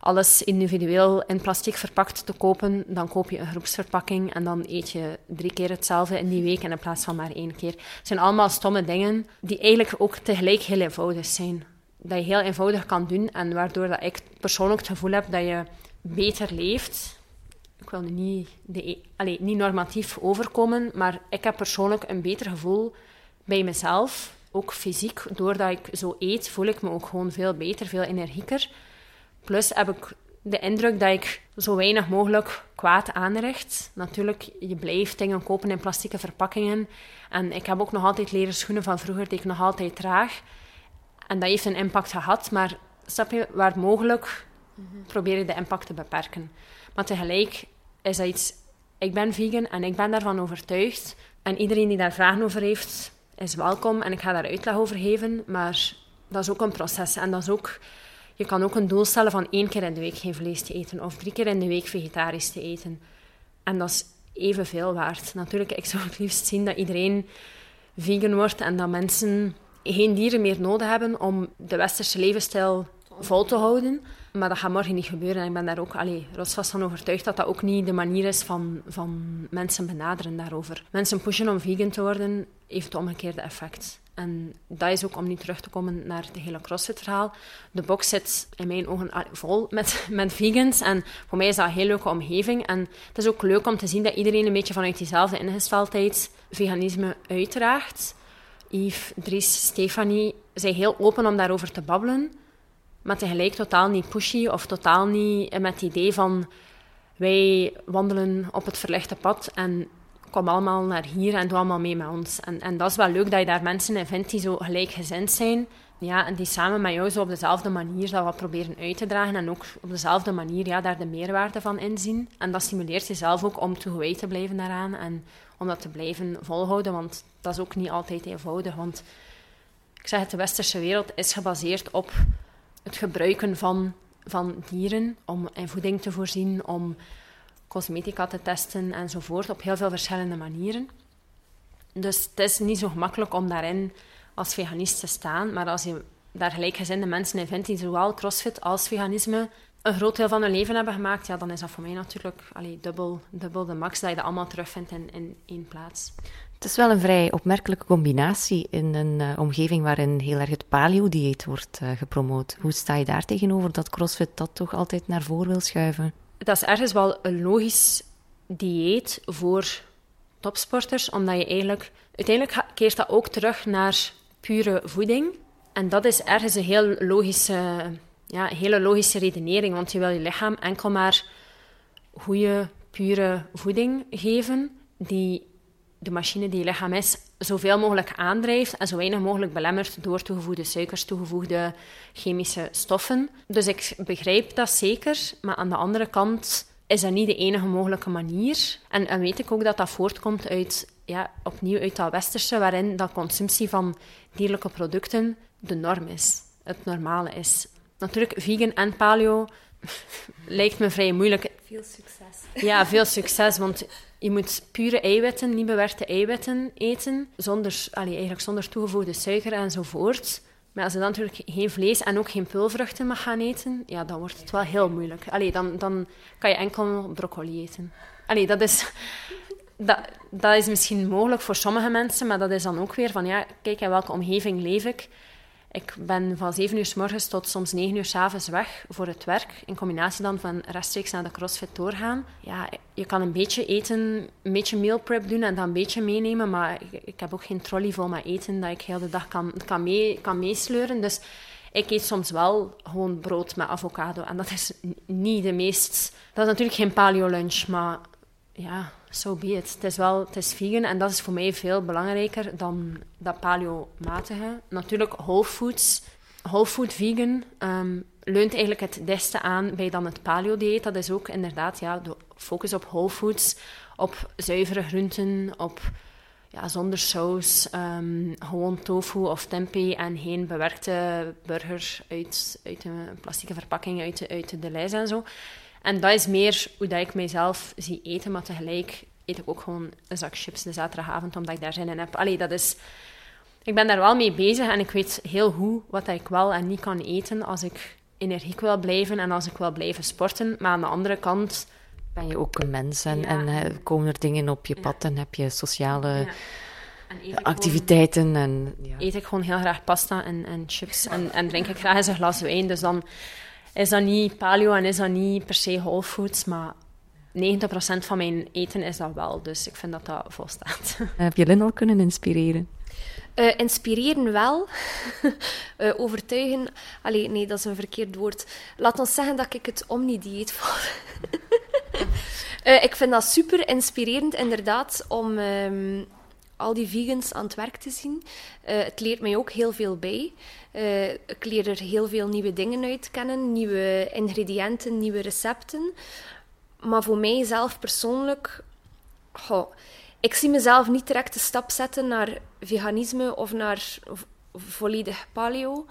alles individueel in plastic verpakt te kopen, dan koop je een groepsverpakking en dan eet je drie keer hetzelfde in die week in plaats van maar één keer. Het zijn allemaal stomme dingen die eigenlijk ook tegelijk heel eenvoudig zijn. Dat je heel eenvoudig kan doen en waardoor dat ik persoonlijk het gevoel heb dat je beter leeft. Ik wil nu niet, allez, niet normatief overkomen, maar ik heb persoonlijk een beter gevoel bij mezelf. Ook fysiek, doordat ik zo eet, voel ik me ook gewoon veel beter, veel energieker. Plus heb ik de indruk dat ik zo weinig mogelijk kwaad aanricht. Natuurlijk, je blijft dingen kopen in plastieke verpakkingen. En ik heb ook nog altijd leren schoenen van vroeger die ik nog altijd draag. En dat heeft een impact gehad, maar snap je, waar mogelijk probeer je de impact te beperken. Maar tegelijk is dat iets... Ik ben vegan en ik ben daarvan overtuigd. En iedereen die daar vragen over heeft, is welkom. En ik ga daar uitleg over geven. Maar dat is ook een proces. En dat is ook je kan ook een doel stellen van één keer in de week geen vlees te eten of drie keer in de week vegetarisch te eten. En dat is evenveel waard. Natuurlijk, ik zou het liefst zien dat iedereen vegan wordt en dat mensen geen dieren meer nodig hebben om de westerse levensstijl vol te houden. Maar dat gaat morgen niet gebeuren. En ik ben daar ook allee, rotsvast van overtuigd dat dat ook niet de manier is van, van mensen benaderen daarover. Mensen pushen om vegan te worden, heeft het omgekeerde effect. En dat is ook om nu terug te komen naar het hele CrossFit-verhaal. De box zit in mijn ogen vol met, vegans. En voor mij is dat een heel leuke omgeving. En het is ook leuk om te zien dat iedereen een beetje vanuit diezelfde ingesteldheid veganisme uitdraagt. Yves, Dries, Stefanie zijn heel open om daarover te babbelen. Maar tegelijk totaal niet pushy of totaal niet met het idee van wij wandelen op het verlichte pad en kom allemaal naar hier en doe allemaal mee met ons. En, en dat is wel leuk dat je daar mensen in vindt die zo gelijkgezind zijn. Ja, en die samen met jou zo op dezelfde manier dat wat proberen uit te dragen. En ook op dezelfde manier ja, daar de meerwaarde van inzien. En dat stimuleert jezelf ook om toegewijd te blijven daaraan. En om dat te blijven volhouden. Want dat is ook niet altijd eenvoudig. Want ik zeg het, de westerse wereld is gebaseerd op het gebruiken van, van dieren. Om in voeding te voorzien, om cosmetica te testen enzovoort, op heel veel verschillende manieren. Dus het is niet zo gemakkelijk om daarin als veganist te staan, maar als je daar gelijkgezinde mensen in vindt die zowel crossfit als veganisme een groot deel van hun leven hebben gemaakt, ja, dan is dat voor mij natuurlijk allee, dubbel, dubbel de max dat je dat allemaal terugvindt in, in één plaats. Het is wel een vrij opmerkelijke combinatie in een uh, omgeving waarin heel erg het paleo-dieet wordt uh, gepromoot. Hoe sta je daar tegenover dat CrossFit dat toch altijd naar voren wil schuiven? Dat is ergens wel een logisch dieet voor topsporters, omdat je eigenlijk... Uiteindelijk keert dat ook terug naar pure voeding. En dat is ergens een heel logische, ja, hele logische redenering, want je wil je lichaam enkel maar goede, pure voeding geven, die de machine die je lichaam is, zoveel mogelijk aandrijft en zo weinig mogelijk belemmert door toegevoegde suikers, toegevoegde chemische stoffen. Dus ik begrijp dat zeker, maar aan de andere kant is dat niet de enige mogelijke manier. En, en weet ik ook dat dat voortkomt uit, ja, opnieuw uit dat westerse, waarin dat consumptie van dierlijke producten de norm is, het normale is. Natuurlijk, vegan en paleo lijkt me vrij moeilijk. Veel succes. Ja, veel succes, want je moet pure eiwitten, niet bewerkte eiwitten eten, zonder, allee, eigenlijk zonder toegevoegde suiker enzovoort. Maar als je dan natuurlijk geen vlees en ook geen pulvruchten mag gaan eten, ja, dan wordt het wel heel moeilijk. Allee, dan, dan kan je enkel broccoli eten. Allee, dat is, dat, dat is misschien mogelijk voor sommige mensen, maar dat is dan ook weer van, ja, kijk in welke omgeving leef ik. Ik ben van 7 uur s morgens tot soms 9 uur s avonds weg voor het werk. In combinatie dan van rechtstreeks naar de CrossFit doorgaan. Ja, je kan een beetje eten, een beetje meal prep doen en dan een beetje meenemen. Maar ik, heb ook geen trolley vol met eten dat ik heel de dag kan, kan, mee, kan meesleuren. Dus ik eet soms wel gewoon brood met avocado. En dat is niet de meest... Dat is natuurlijk geen paleo lunch, maar ja, so be it. Het is wel het is vegan en dat is voor mij veel belangrijker dan dat paleo-matige. Natuurlijk, whole foods, whole food vegan um, leunt eigenlijk het beste aan bij dan het paleo-dieet. Dat is ook inderdaad ja, de focus op whole foods, op zuivere groenten, op ja, zonder saus, um, gewoon tofu of tempeh en geen bewerkte burger uit, uit een plastieke verpakking, uit, uit de lijst en zo. En dat is meer hoe dat ik mijzelf zie eten, maar tegelijk eet ik ook gewoon een zak chips de zaterdagavond, omdat ik daar zin in heb. Allee, dat is... Ik ben daar wel mee bezig en ik weet heel goed wat ik wel en niet kan eten als ik energiek wil blijven en als ik wil blijven sporten. Maar aan de andere kant... Ben je ook een mens en, en komen er dingen op je pad en heb je sociale... activiteiten. en, ja. Eet ik gewoon heel graag pasta en, en chips en, en drink ik graag eens een glas wijn. Dus dan is dat niet paleo en is dat niet per se whole foods, maar 90% van mijn eten is dat wel. Dus ik vind dat dat volstaat. Heb je Lynn al kunnen inspireren? Uh, inspireren wel. uh, overtuigen. Allee, nee, dat is een verkeerd woord. Laat ons zeggen dat ik het omni-dieet val. uh, ik vind dat super inspirerend, inderdaad, om um, al die vegans aan het werk te zien. het leert mij ook heel veel bij. ik leer er heel veel nieuwe dingen uit kennen, nieuwe ingrediënten, nieuwe recepten. Maar voor mij zelf persoonlijk, goh, ik zie mezelf niet direct de stap zetten naar veganisme of naar volledig paleo.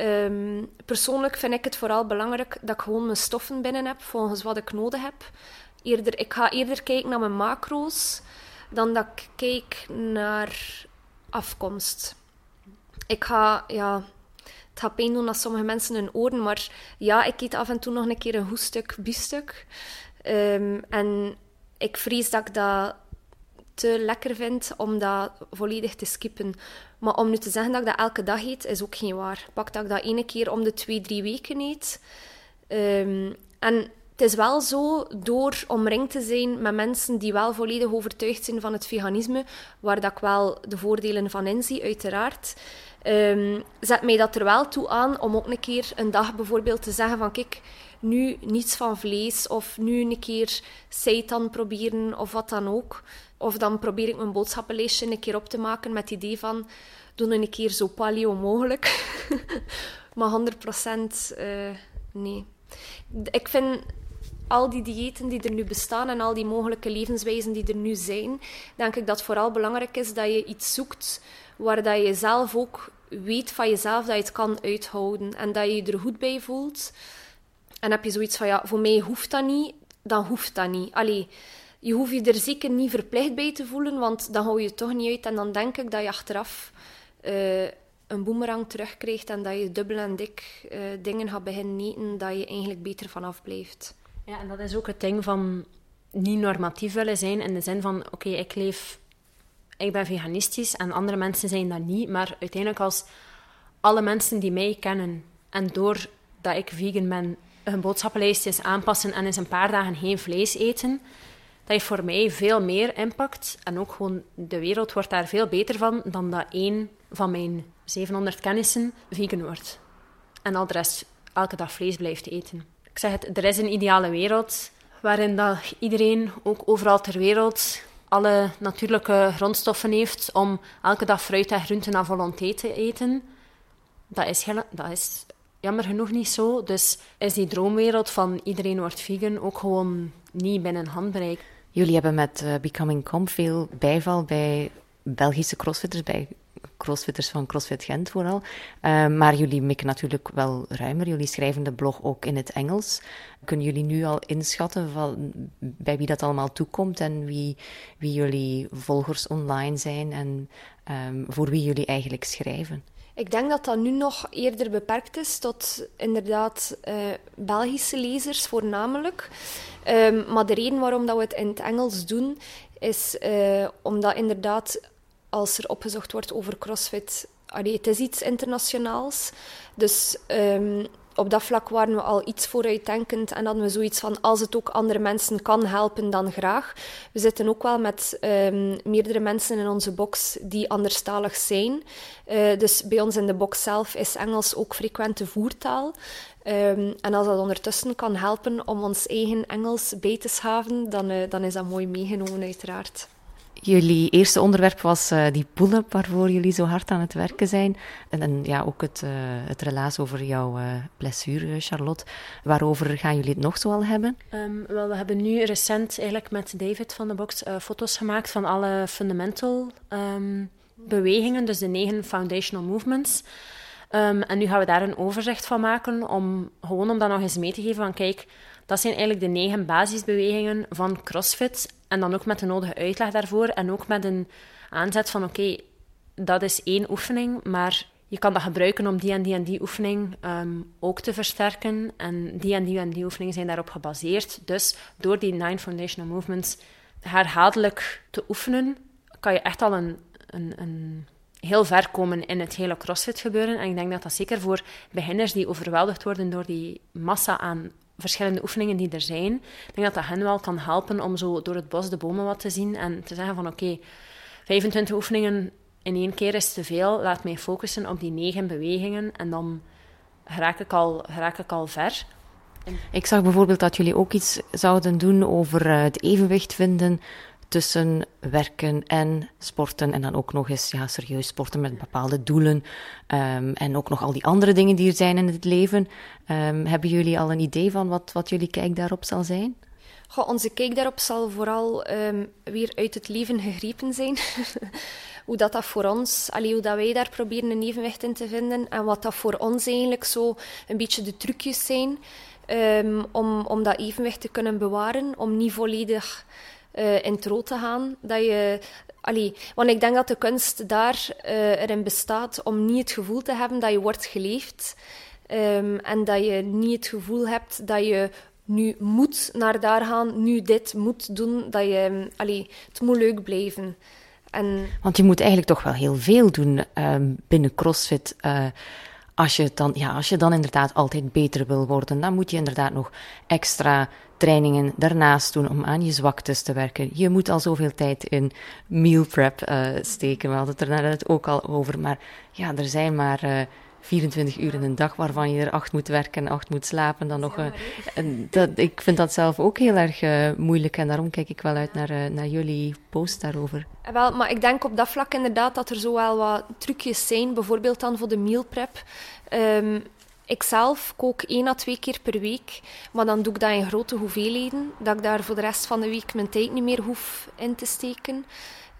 Um, persoonlijk vind ik het vooral belangrijk dat ik gewoon mijn stoffen binnen heb volgens wat ik nodig heb. Eerder, ik ga eerder kijken naar mijn macro's dan dat ik kijk naar afkomst. Ik ga, ja, het gaat pijn doen aan sommige mensen hun oren, maar ja, ik eet af en toe nog een keer een goed stuk biefstuk. Um, en ik vrees dat ik dat te lekker vind om dat volledig te skippen. Maar om nu te zeggen dat ik dat elke dag eet, is ook geen waar. Pak dat ik dat ene keer om de twee, drie weken eet. Um, en het is wel zo, door omringd te zijn met mensen die wel volledig overtuigd zijn van het veganisme, waar dat ik wel de voordelen van inzie, uiteraard, um, zet mij dat er wel toe aan om ook een keer een dag bijvoorbeeld te zeggen van kijk, nu niets van vlees of nu een keer seitan proberen of wat dan ook. Of dan probeer ik mijn boodschappenlijstje een keer op te maken met het idee van doe een keer zo paleo mogelijk. maar 100% uh, eh, nee. Ik vind al die diëten die er nu bestaan en al die mogelijke levenswijzen die er nu zijn, denk ik dat het vooral belangrijk is dat je iets zoekt waar dat je zelf ook weet van jezelf dat je het kan uithouden en dat je je er goed bij voelt. En heb je zoiets van, ja, voor mij hoeft dat niet, dan hoeft dat niet. Allee, je hoeft je er zeker niet verplicht bij te voelen, want dan hou je het toch niet uit. En dan denk ik dat je achteraf uh, een boemerang terugkrijgt en dat je dubbel en dik uh, dingen gaat beginnen eten, dat je eigenlijk beter vanaf blijft. Ja, en dat is ook het ding van niet normatief willen zijn, in de zin van, oké, ik leef... Ik ben veganistisch en andere mensen zijn dat niet, maar uiteindelijk als alle mensen die mij kennen en doordat ik vegan ben, hun boodschappenlijstjes aanpassen en eens een paar dagen geen vlees eten, dat heeft voor mij veel meer impact. En ook gewoon de wereld wordt daar veel beter van dan dat één van mijn 700 kennissen vegan wordt. En al de rest elke dag vlees blijft eten. Ik zeg het, er is een ideale wereld waarin dat iedereen, ook overal ter wereld, alle natuurlijke grondstoffen heeft om elke dag fruit en groenten volonté te eten. Dat is, dat is jammer genoeg niet zo. Dus is die droomwereld van iedereen wordt vegan ook gewoon niet binnen handbereik. Jullie hebben met uh, Becoming Com veel bijval bij Belgische crossfitters, bij crossfitters van CrossFit Gent vooral. Uh, maar jullie mikken natuurlijk wel ruimer. Jullie schrijven de blog ook in het Engels. Kunnen jullie nu al inschatten van bij wie dat allemaal toekomt en wie, wie jullie volgers online zijn en um, voor wie jullie eigenlijk schrijven? Ik denk dat dat nu nog eerder beperkt is tot inderdaad uh, Belgische lezers voornamelijk. Um, maar de reden waarom dat we het in het Engels doen, is uh, omdat inderdaad als er opgezocht wordt over CrossFit, allee, het is iets internationaals. Dus um, op dat vlak waren we al iets vooruitdenkend en hadden we zoiets van als het ook andere mensen kan helpen, dan graag. We zitten ook wel met um, meerdere mensen in onze box die anderstalig zijn. Uh, dus bij ons in de box zelf is Engels ook frequente voertaal. Um, en als dat ondertussen kan helpen om ons eigen Engels bij te schaven, dan, uh, dan is dat mooi meegenomen uiteraard. Jullie eerste onderwerp was uh, die pull-up waarvoor jullie zo hard aan het werken zijn. En, ja, ook het, uh, het relaas over jouw uh, blessure, Charlotte. Waarover gaan jullie het nog zo al hebben? Um, wel, we hebben nu recent eigenlijk met David van de Box foto's gemaakt van alle fundamental um, bewegingen, dus de negen foundational movements. Um, en nu gaan we daar een overzicht van maken, om, gewoon om dat nog eens mee te geven van kijk, dat zijn eigenlijk de negen basisbewegingen van CrossFit. En dan ook met de nodige uitleg daarvoor. En ook met een aanzet van oké, dat is één oefening, maar je kan dat gebruiken om die en die en die oefening um, ook te versterken. En die en die en die oefeningen zijn daarop gebaseerd. Dus door die nine foundational movements herhaaldelijk te oefenen, kan je echt al een, een, een heel ver komen in het hele CrossFit gebeuren. En ik denk dat dat zeker voor beginners die overweldigd worden door die massa aan verschillende oefeningen die er zijn. Ik denk dat dat hen wel kan helpen om zo door het bos de bomen wat te zien en te zeggen van oké, 25 oefeningen in één keer is te veel. Laat mij focussen op die negen bewegingen en dan raak ik al, raak ik al ver. Ik zag bijvoorbeeld dat jullie ook iets zouden doen over eh, het evenwicht vinden tussen werken en sporten. En dan ook nog eens ja, serieus sporten met bepaalde doelen. Um, en ook nog al die andere dingen die er zijn in het leven. Um, hebben jullie al een idee van wat, wat jullie kijk daarop zal zijn? Goh, onze kijk daarop zal vooral um, weer uit het leven gegrepen zijn. hoe dat, dat voor ons, allee, hoe dat wij daar proberen een evenwicht in te vinden. En wat dat voor ons eigenlijk zo een beetje de trucjes zijn. Om, om dat evenwicht te kunnen bewaren. Om niet volledig uh, in het rood te gaan. Dat je, allee, want ik denk dat de kunst daar uh, erin bestaat om niet het gevoel te hebben dat je wordt geleefd. Um, en dat je niet het gevoel hebt dat je nu moet naar daar gaan, nu dit moet doen. Dat je, allee, het moet leuk blijven. En... Want je moet eigenlijk toch wel heel veel doen um, binnen CrossFit. Uh, als je, dan, ja, als je dan inderdaad altijd beter wil worden, dan moet je inderdaad nog extra trainingen daarnaast doen om aan je zwaktes te werken. Je moet al zoveel tijd in meal prep uh, steken. We hadden het er net ook al over. Maar ja, er zijn maar eh, 24 uur in een dag waarvan je er acht moet werken en acht moet slapen. Dan nog, uh, dat, ik vind dat zelf ook heel erg moeilijk en daarom kijk ik wel uit naar, naar jullie post daarover. Wel, maar ik denk op dat vlak inderdaad dat er zo wel wat trucjes zijn. Bijvoorbeeld dan voor de meal prep. Um, ik zelf kook één à twee keer per week, maar dan doe ik dat in grote hoeveelheden, dat ik daar voor de rest van de week mijn tijd niet meer hoef in te steken.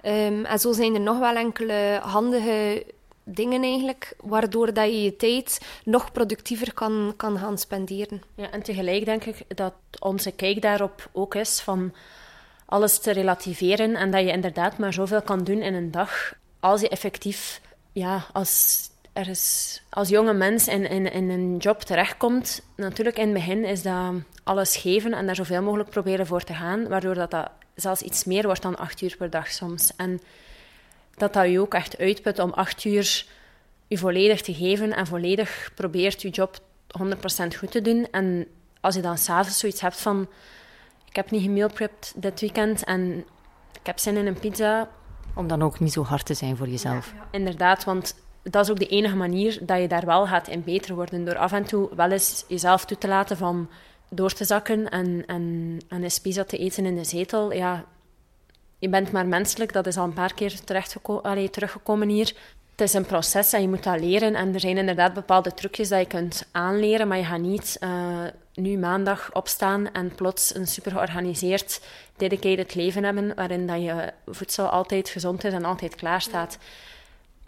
Um, en zo zijn er nog wel enkele handige dingen eigenlijk, waardoor dat je je tijd nog productiever kan, kan gaan spenderen. Ja, en tegelijk denk ik dat onze kijk daarop ook is van alles te relativeren en dat je inderdaad maar zoveel kan doen in een dag als je effectief ja, als er is, als jonge mens in, in, in een job terechtkomt, natuurlijk in het begin is dat alles geven en daar zoveel mogelijk proberen voor te gaan, waardoor dat, dat zelfs iets meer wordt dan acht uur per dag soms. En dat dat je ook echt uitput om acht uur je volledig te geven en volledig probeert je job 100% goed te doen. En als je dan s'avonds zoiets hebt van, ik heb niet gemealprept dit weekend en ik heb zin in een pizza. Om dan ook niet zo hard te zijn voor jezelf. Ja, Inderdaad, want dat is ook de enige manier dat je daar wel gaat in beter worden. Door af en toe wel eens jezelf toe te laten van door te zakken en, en, en een pizza te eten in de zetel. Ja, je bent maar menselijk, dat is al een paar keer teruggekomen hier. Het is een proces en je moet dat leren. En er zijn inderdaad bepaalde trucjes dat je kunt aanleren, maar je gaat niet uh, nu maandag opstaan en plots een super georganiseerd, dedicated leven hebben, waarin dat je voedsel altijd gezond is en altijd klaar staat.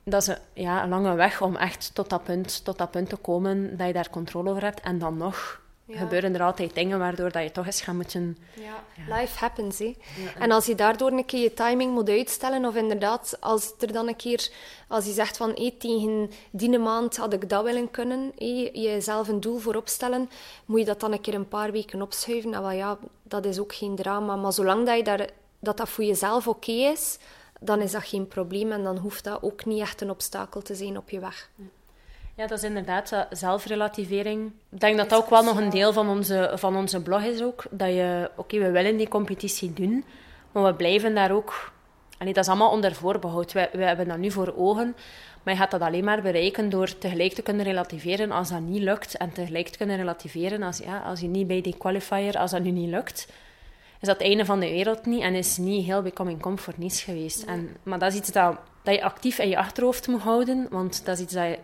Dat is een, ja, een lange weg om echt tot dat, punt, tot dat punt te komen dat je daar controle over hebt. En dan nog gebeuren er altijd dingen waardoor dat je toch eens gaat moeten... Ja, life happens, hè. En als je daardoor een keer je timing moet uitstellen, of inderdaad, als er dan een keer... Als je zegt van, hey, tegen die maand had ik dat willen kunnen, hey, jezelf een doel voor opstellen, moet je dat dan een keer een paar weken opschuiven. Nou ja, dat is ook geen drama. Maar zolang dat je daar, dat, dat voor jezelf oké is, dan is dat geen probleem. En dan hoeft dat ook niet echt een obstakel te zijn op je weg. Ja, dat is inderdaad zelfrelativering. Ik denk dat dat ook wel nog een deel van onze, van onze blog is ook. Dat je, oké, we willen die competitie doen, maar we blijven daar ook... Allee, dat is allemaal onder voorbehoud. We, we hebben dat nu voor ogen, maar je gaat dat alleen maar bereiken door tegelijk te kunnen relativeren als dat niet lukt. En tegelijk te kunnen relativeren als, ja, als je niet bij die qualifier, als dat nu niet lukt, is dat het einde van de wereld niet en is niet heel becoming niets geweest. En, maar dat is iets dat, dat je actief in je achterhoofd moet houden, want dat is iets dat je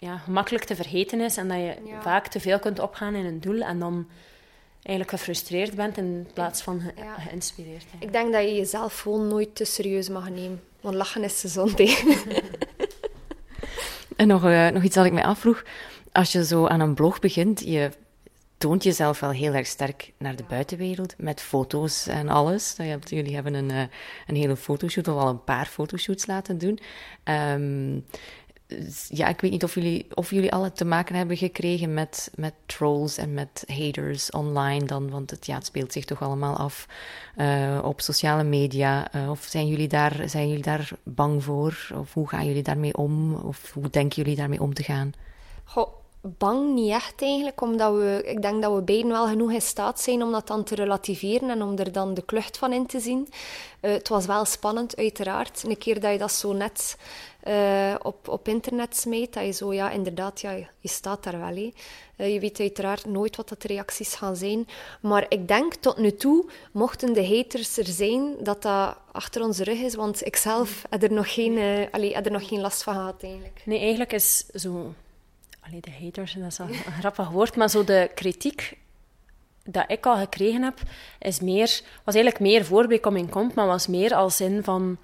ja, gemakkelijk te vergeten is en dat je vaak te veel kunt opgaan in een doel en dan eigenlijk gefrustreerd bent in plaats van ge geïnspireerd. Ik denk dat je jezelf gewoon nooit te serieus mag nemen, want lachen is gezond. en nog, uh, nog iets dat ik mij afvroeg. Als je zo aan een blog begint, je toont jezelf wel heel erg sterk naar de buitenwereld, met foto's en alles. Jullie hebben een, uh, een hele fotoshoot, of al een paar fotoshoots laten doen. Um, ja, ik weet niet of jullie, of jullie alle te maken hebben gekregen met, met trolls en met haters online dan, want het, ja, het speelt zich toch allemaal af uh, op sociale media. Uh, of zijn jullie, daar, zijn jullie daar bang voor? Of hoe gaan jullie daarmee om? Of hoe denken jullie daarmee om te gaan? Goh, bang niet echt eigenlijk, omdat we, ik denk dat we beiden wel genoeg in staat zijn om dat dan te relativeren en om er dan de klucht van in te zien. Uh, het was wel spannend, uiteraard. Een keer dat je dat zo net uh, op, op internet smijt, dat je zo, ja, inderdaad, ja, je staat daar wel. Uh, je weet uiteraard nooit wat de reacties gaan zijn. Maar ik denk tot nu toe, mochten de haters er zijn, dat dat achter onze rug is. Want ik zelf heb er nog geen, allee, heb er nog geen last van gehad, eigenlijk. Nee, eigenlijk is zo... De haters, dat is een grappig woord, maar zo de kritiek dat ik al gekregen heb, is meer, was eigenlijk meer voor Becoming maar was meer als zin van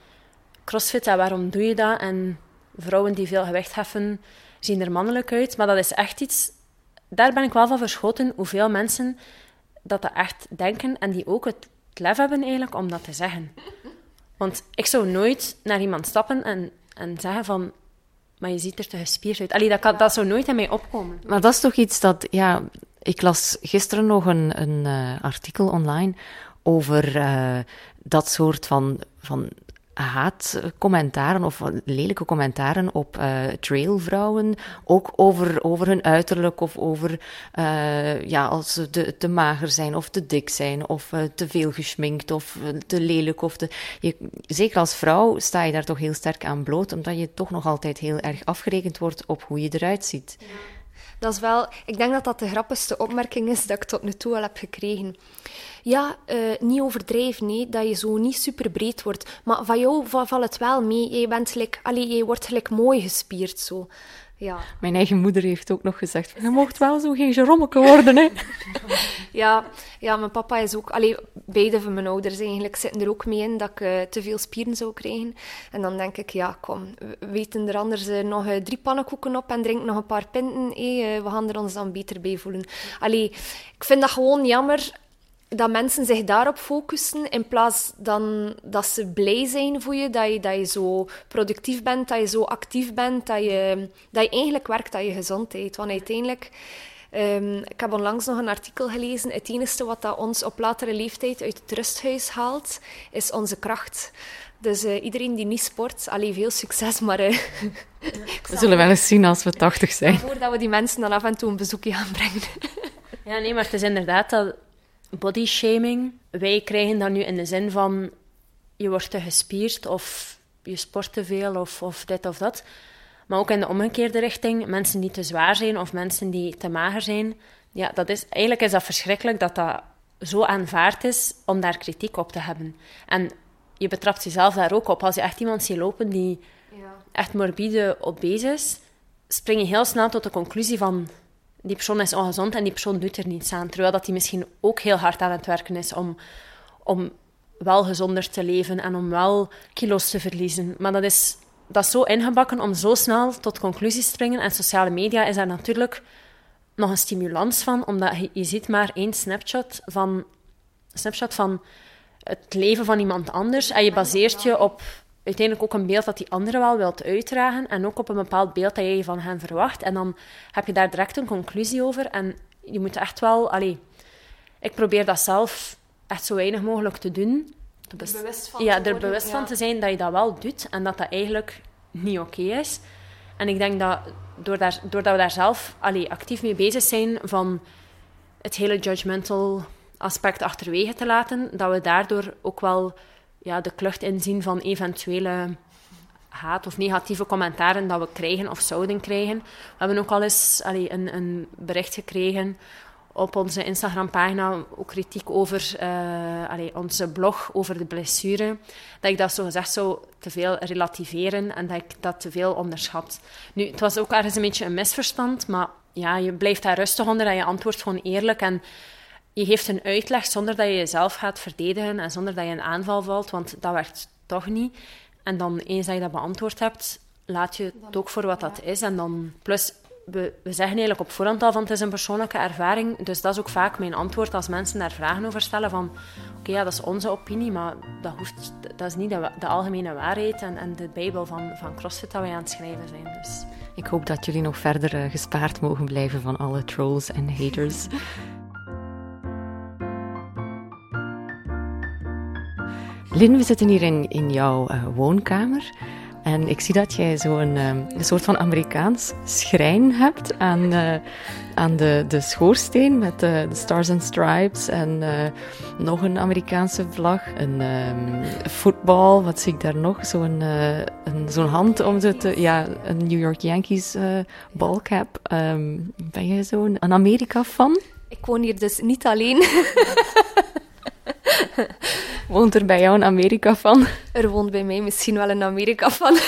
crossfit waarom doe je dat? En vrouwen die veel gewicht heffen, zien er mannelijk uit. Maar dat is echt iets... Daar ben ik wel van verschoten hoeveel mensen dat echt denken en die ook het lef hebben eigenlijk om dat te zeggen. Want ik zou nooit naar iemand stappen en, en zeggen van... Maar je ziet er te gespierd uit. Allee, dat, kan, dat zou nooit in mij opkomen. Maar dat is toch iets dat... Ja, ik las gisteren nog een, een uh, artikel online over uh, dat soort van, van haatcommentaren of lelijke commentaren op uh, trailvrouwen. Ook over, over hun uiterlijk of over uh, ja, als ze te, mager zijn of te dik zijn of uh, te veel geschminkt of te lelijk. Of je, zeker als vrouw sta je daar toch heel sterk aan bloot, omdat je toch nog altijd heel erg afgerekend wordt op hoe je eruit ziet. Dat is wel, ik denk dat dat de grappigste opmerking is dat ik tot nu toe al heb gekregen. Ja, uh, niet overdrijven, nee, dat je zo niet super breed wordt. Maar van jou valt het wel mee. Je, bent gelijk, allee, je wordt gelijk mooi gespierd zo. Ja. Mijn eigen moeder heeft ook nog gezegd: Je mocht wel zo geen gerommeke worden, hè? ja, ja, mijn papa is ook. Allee, beide van mijn ouders eigenlijk zitten er ook mee in dat ik uh, te veel spieren zou krijgen. En dan denk ik: Ja, kom, we weten er anders uh, nog uh, drie pannenkoeken op en drink nog een paar pinten. Hey, we gaan er ons dan beter bij voelen. Allee, ik vind dat gewoon jammer dat mensen zich daarop focussen in plaats dan dat ze blij zijn voor je, dat je, dat je zo productief bent, dat je zo actief bent, dat je, dat je eigenlijk werkt aan je gezondheid. Want uiteindelijk, um, ik heb onlangs nog een artikel gelezen, het enige wat dat ons op latere leeftijd uit het rusthuis haalt, is onze kracht. Dus uh, iedereen die niet sport, alleen veel succes, maar... Uh, we zullen wel eens zien als we 80 zijn. Voordat we die mensen dan af en toe een bezoekje gaan brengen. ja, nee, maar het is inderdaad dat body shaming. Wij krijgen dat nu in de zin van je wordt te gespierd of je sport te veel of, of dit of dat. Maar ook in de omgekeerde richting, mensen die te zwaar zijn of mensen die te mager zijn. Ja, dat is, eigenlijk is dat verschrikkelijk dat dat zo aanvaard is om daar kritiek op te hebben. En je betrapt jezelf daar ook op. Als je echt iemand ziet lopen die echt morbide obese is, spring je heel snel tot de conclusie van die persoon is ongezond en die persoon doet er niets aan. Terwijl dat die misschien ook heel hard aan het werken is om, om wel gezonder te leven en om wel kilo's te verliezen. Maar dat is, dat is zo ingebakken om zo snel tot conclusies te springen. En sociale media is daar natuurlijk nog een stimulans van, omdat je, je ziet maar één snapshot van, snapshot van het leven van iemand anders. En je baseert je op uiteindelijk ook een beeld dat die andere wel wilt uitdragen. En ook op een bepaald beeld dat je van hen verwacht. En dan heb je daar direct een conclusie over. En je moet echt wel... Allee, ik probeer dat zelf echt zo weinig mogelijk te doen. Er bewust van ja, te er worden, bewust ja. van te zijn dat je dat wel doet. En dat dat eigenlijk niet oké is. En ik denk dat door daar, doordat we daar zelf allee, actief mee bezig zijn van het hele judgmental aspect achterwege te laten, dat we daardoor ook wel ja, de klucht inzien van eventuele haat of negatieve commentaren dat we krijgen of zouden krijgen. We hebben ook al eens een, een bericht gekregen op onze Instagram-pagina, ook kritiek over allee, onze blog over de blessure, dat ik dat zo gezegd zou te veel relativeren en dat ik dat te veel onderschat. Nu, het was ook ergens een beetje een misverstand, maar ja, je blijft daar rustig onder en je antwoordt gewoon eerlijk en je geeft een uitleg zonder dat je jezelf gaat verdedigen en zonder dat je een aanval valt, want dat werkt toch niet. En dan, eens dat je dat beantwoord hebt, laat je het ook voor wat dat is. En dan, plus, we, we zeggen eigenlijk op voorhand al van het is een persoonlijke ervaring. Dus dat is ook vaak mijn antwoord als mensen daar vragen over stellen van oké, ja, dat is onze opinie, maar dat, hoeft, dat is niet de, algemene waarheid en, en de bijbel van, van CrossFit dat wij aan het schrijven zijn. Dus Ik hoop dat jullie nog verder eh, gespaard mogen blijven van alle trolls en haters. Lin, we zitten hier in, in jouw eh, woonkamer. En ik zie dat jij zo'n ehm, een soort van Amerikaans schrijn hebt aan, eh, aan de, de schoorsteen met eh, de Stars and Stripes en eh, nog een Amerikaanse vlag, een ehm, voetbal, wat zie ik daar nog? Zo'n eh, zo'n hand om te... Ja, een New York Yankees eh ballcap. Ehm, ben jij zo'n Amerika-fan? Ik woon hier dus niet alleen. Woont er bij jou een Amerika-fan? Er woont bij mij misschien wel een Amerika van.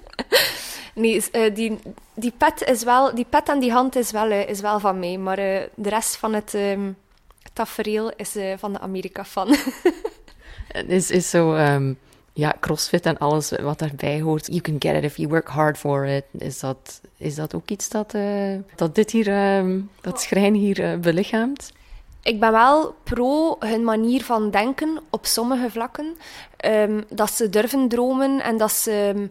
nee, eh, die, die, pet is wel, die pet aan die hand is wel, eh, is wel van mij. Maar eh, de rest van het ehm tafereel is van de Amerika van. Het is, is zo... ehm, ja, crossfit en alles wat daarbij hoort. You can get it if you work hard for it. Is dat, is dat ook iets dat, dat dit hier, ehm, dat schrijn hier belichaamt? Ik ben wel pro hun manier van denken op sommige vlakken. Ehm, dat ze durven dromen en dat ze...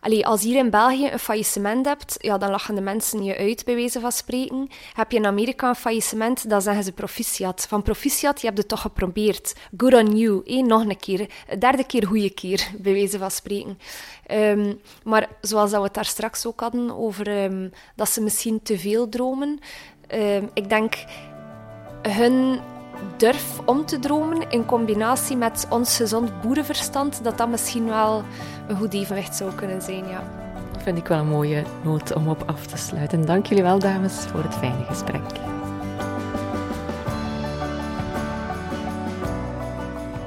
Allee, als hier in België een faillissement hebt, ja, dan lachen de mensen je uit, bij wijze van spreken. Heb je in Amerika een faillissement, dan zeggen ze proficiat. Van proficiat, je hebt het toch geprobeerd. Good on you. Eén, nog een keer. Derde keer goede keer, bij wijze van spreken. Ehm, maar zoals dat we het daar straks ook hadden, over dat ze misschien te veel dromen. Ik denk, hun durf om te dromen in combinatie met ons gezond boerenverstand, dat dat misschien wel een goed evenwicht zou kunnen zijn, ja. Vind ik wel een mooie noot om op af te sluiten. Dank jullie wel, dames, voor het fijne gesprek.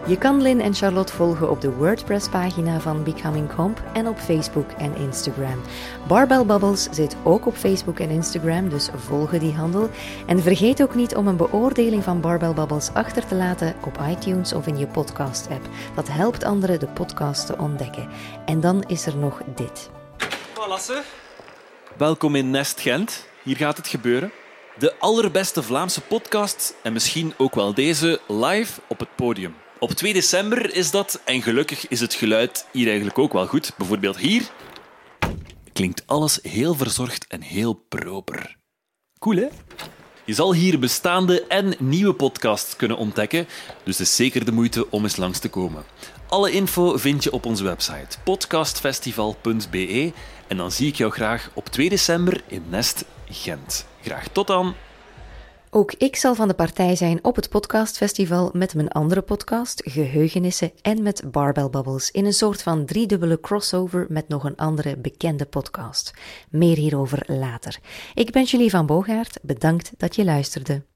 Je kan Lynn en Charlotte volgen op de WordPress-pagina van Becoming Comp en op Facebook en Instagram. Barbell Bubbles zit ook op Facebook en Instagram, dus volg die handel. En vergeet ook niet om een beoordeling van Barbell Bubbles achter te laten op iTunes of in je podcast-app. Dat helpt anderen de podcast te ontdekken. En dan is er nog dit. Lasse. Welkom in Nest Gent. Hier gaat het gebeuren. De allerbeste Vlaamse podcast en misschien ook wel deze live op het podium. Op 2 december is dat en gelukkig is het geluid hier eigenlijk ook wel goed. Bijvoorbeeld hier klinkt alles heel verzorgd en heel proper. Cool hè? Je zal hier bestaande en nieuwe podcasts kunnen ontdekken, dus het is zeker de moeite om eens langs te komen. Alle info vind je op onze website podcastfestival.be en dan zie ik jou graag op 2 december in Nest Gent. Graag tot dan! Ook ik zal van de partij zijn op het podcastfestival met mijn andere podcast, Geheugenissen, en met Barbell Bubbles in een soort van driedubbele crossover met nog een andere bekende podcast. Meer hierover later. Ik ben Julie van Boogaard, bedankt dat je luisterde.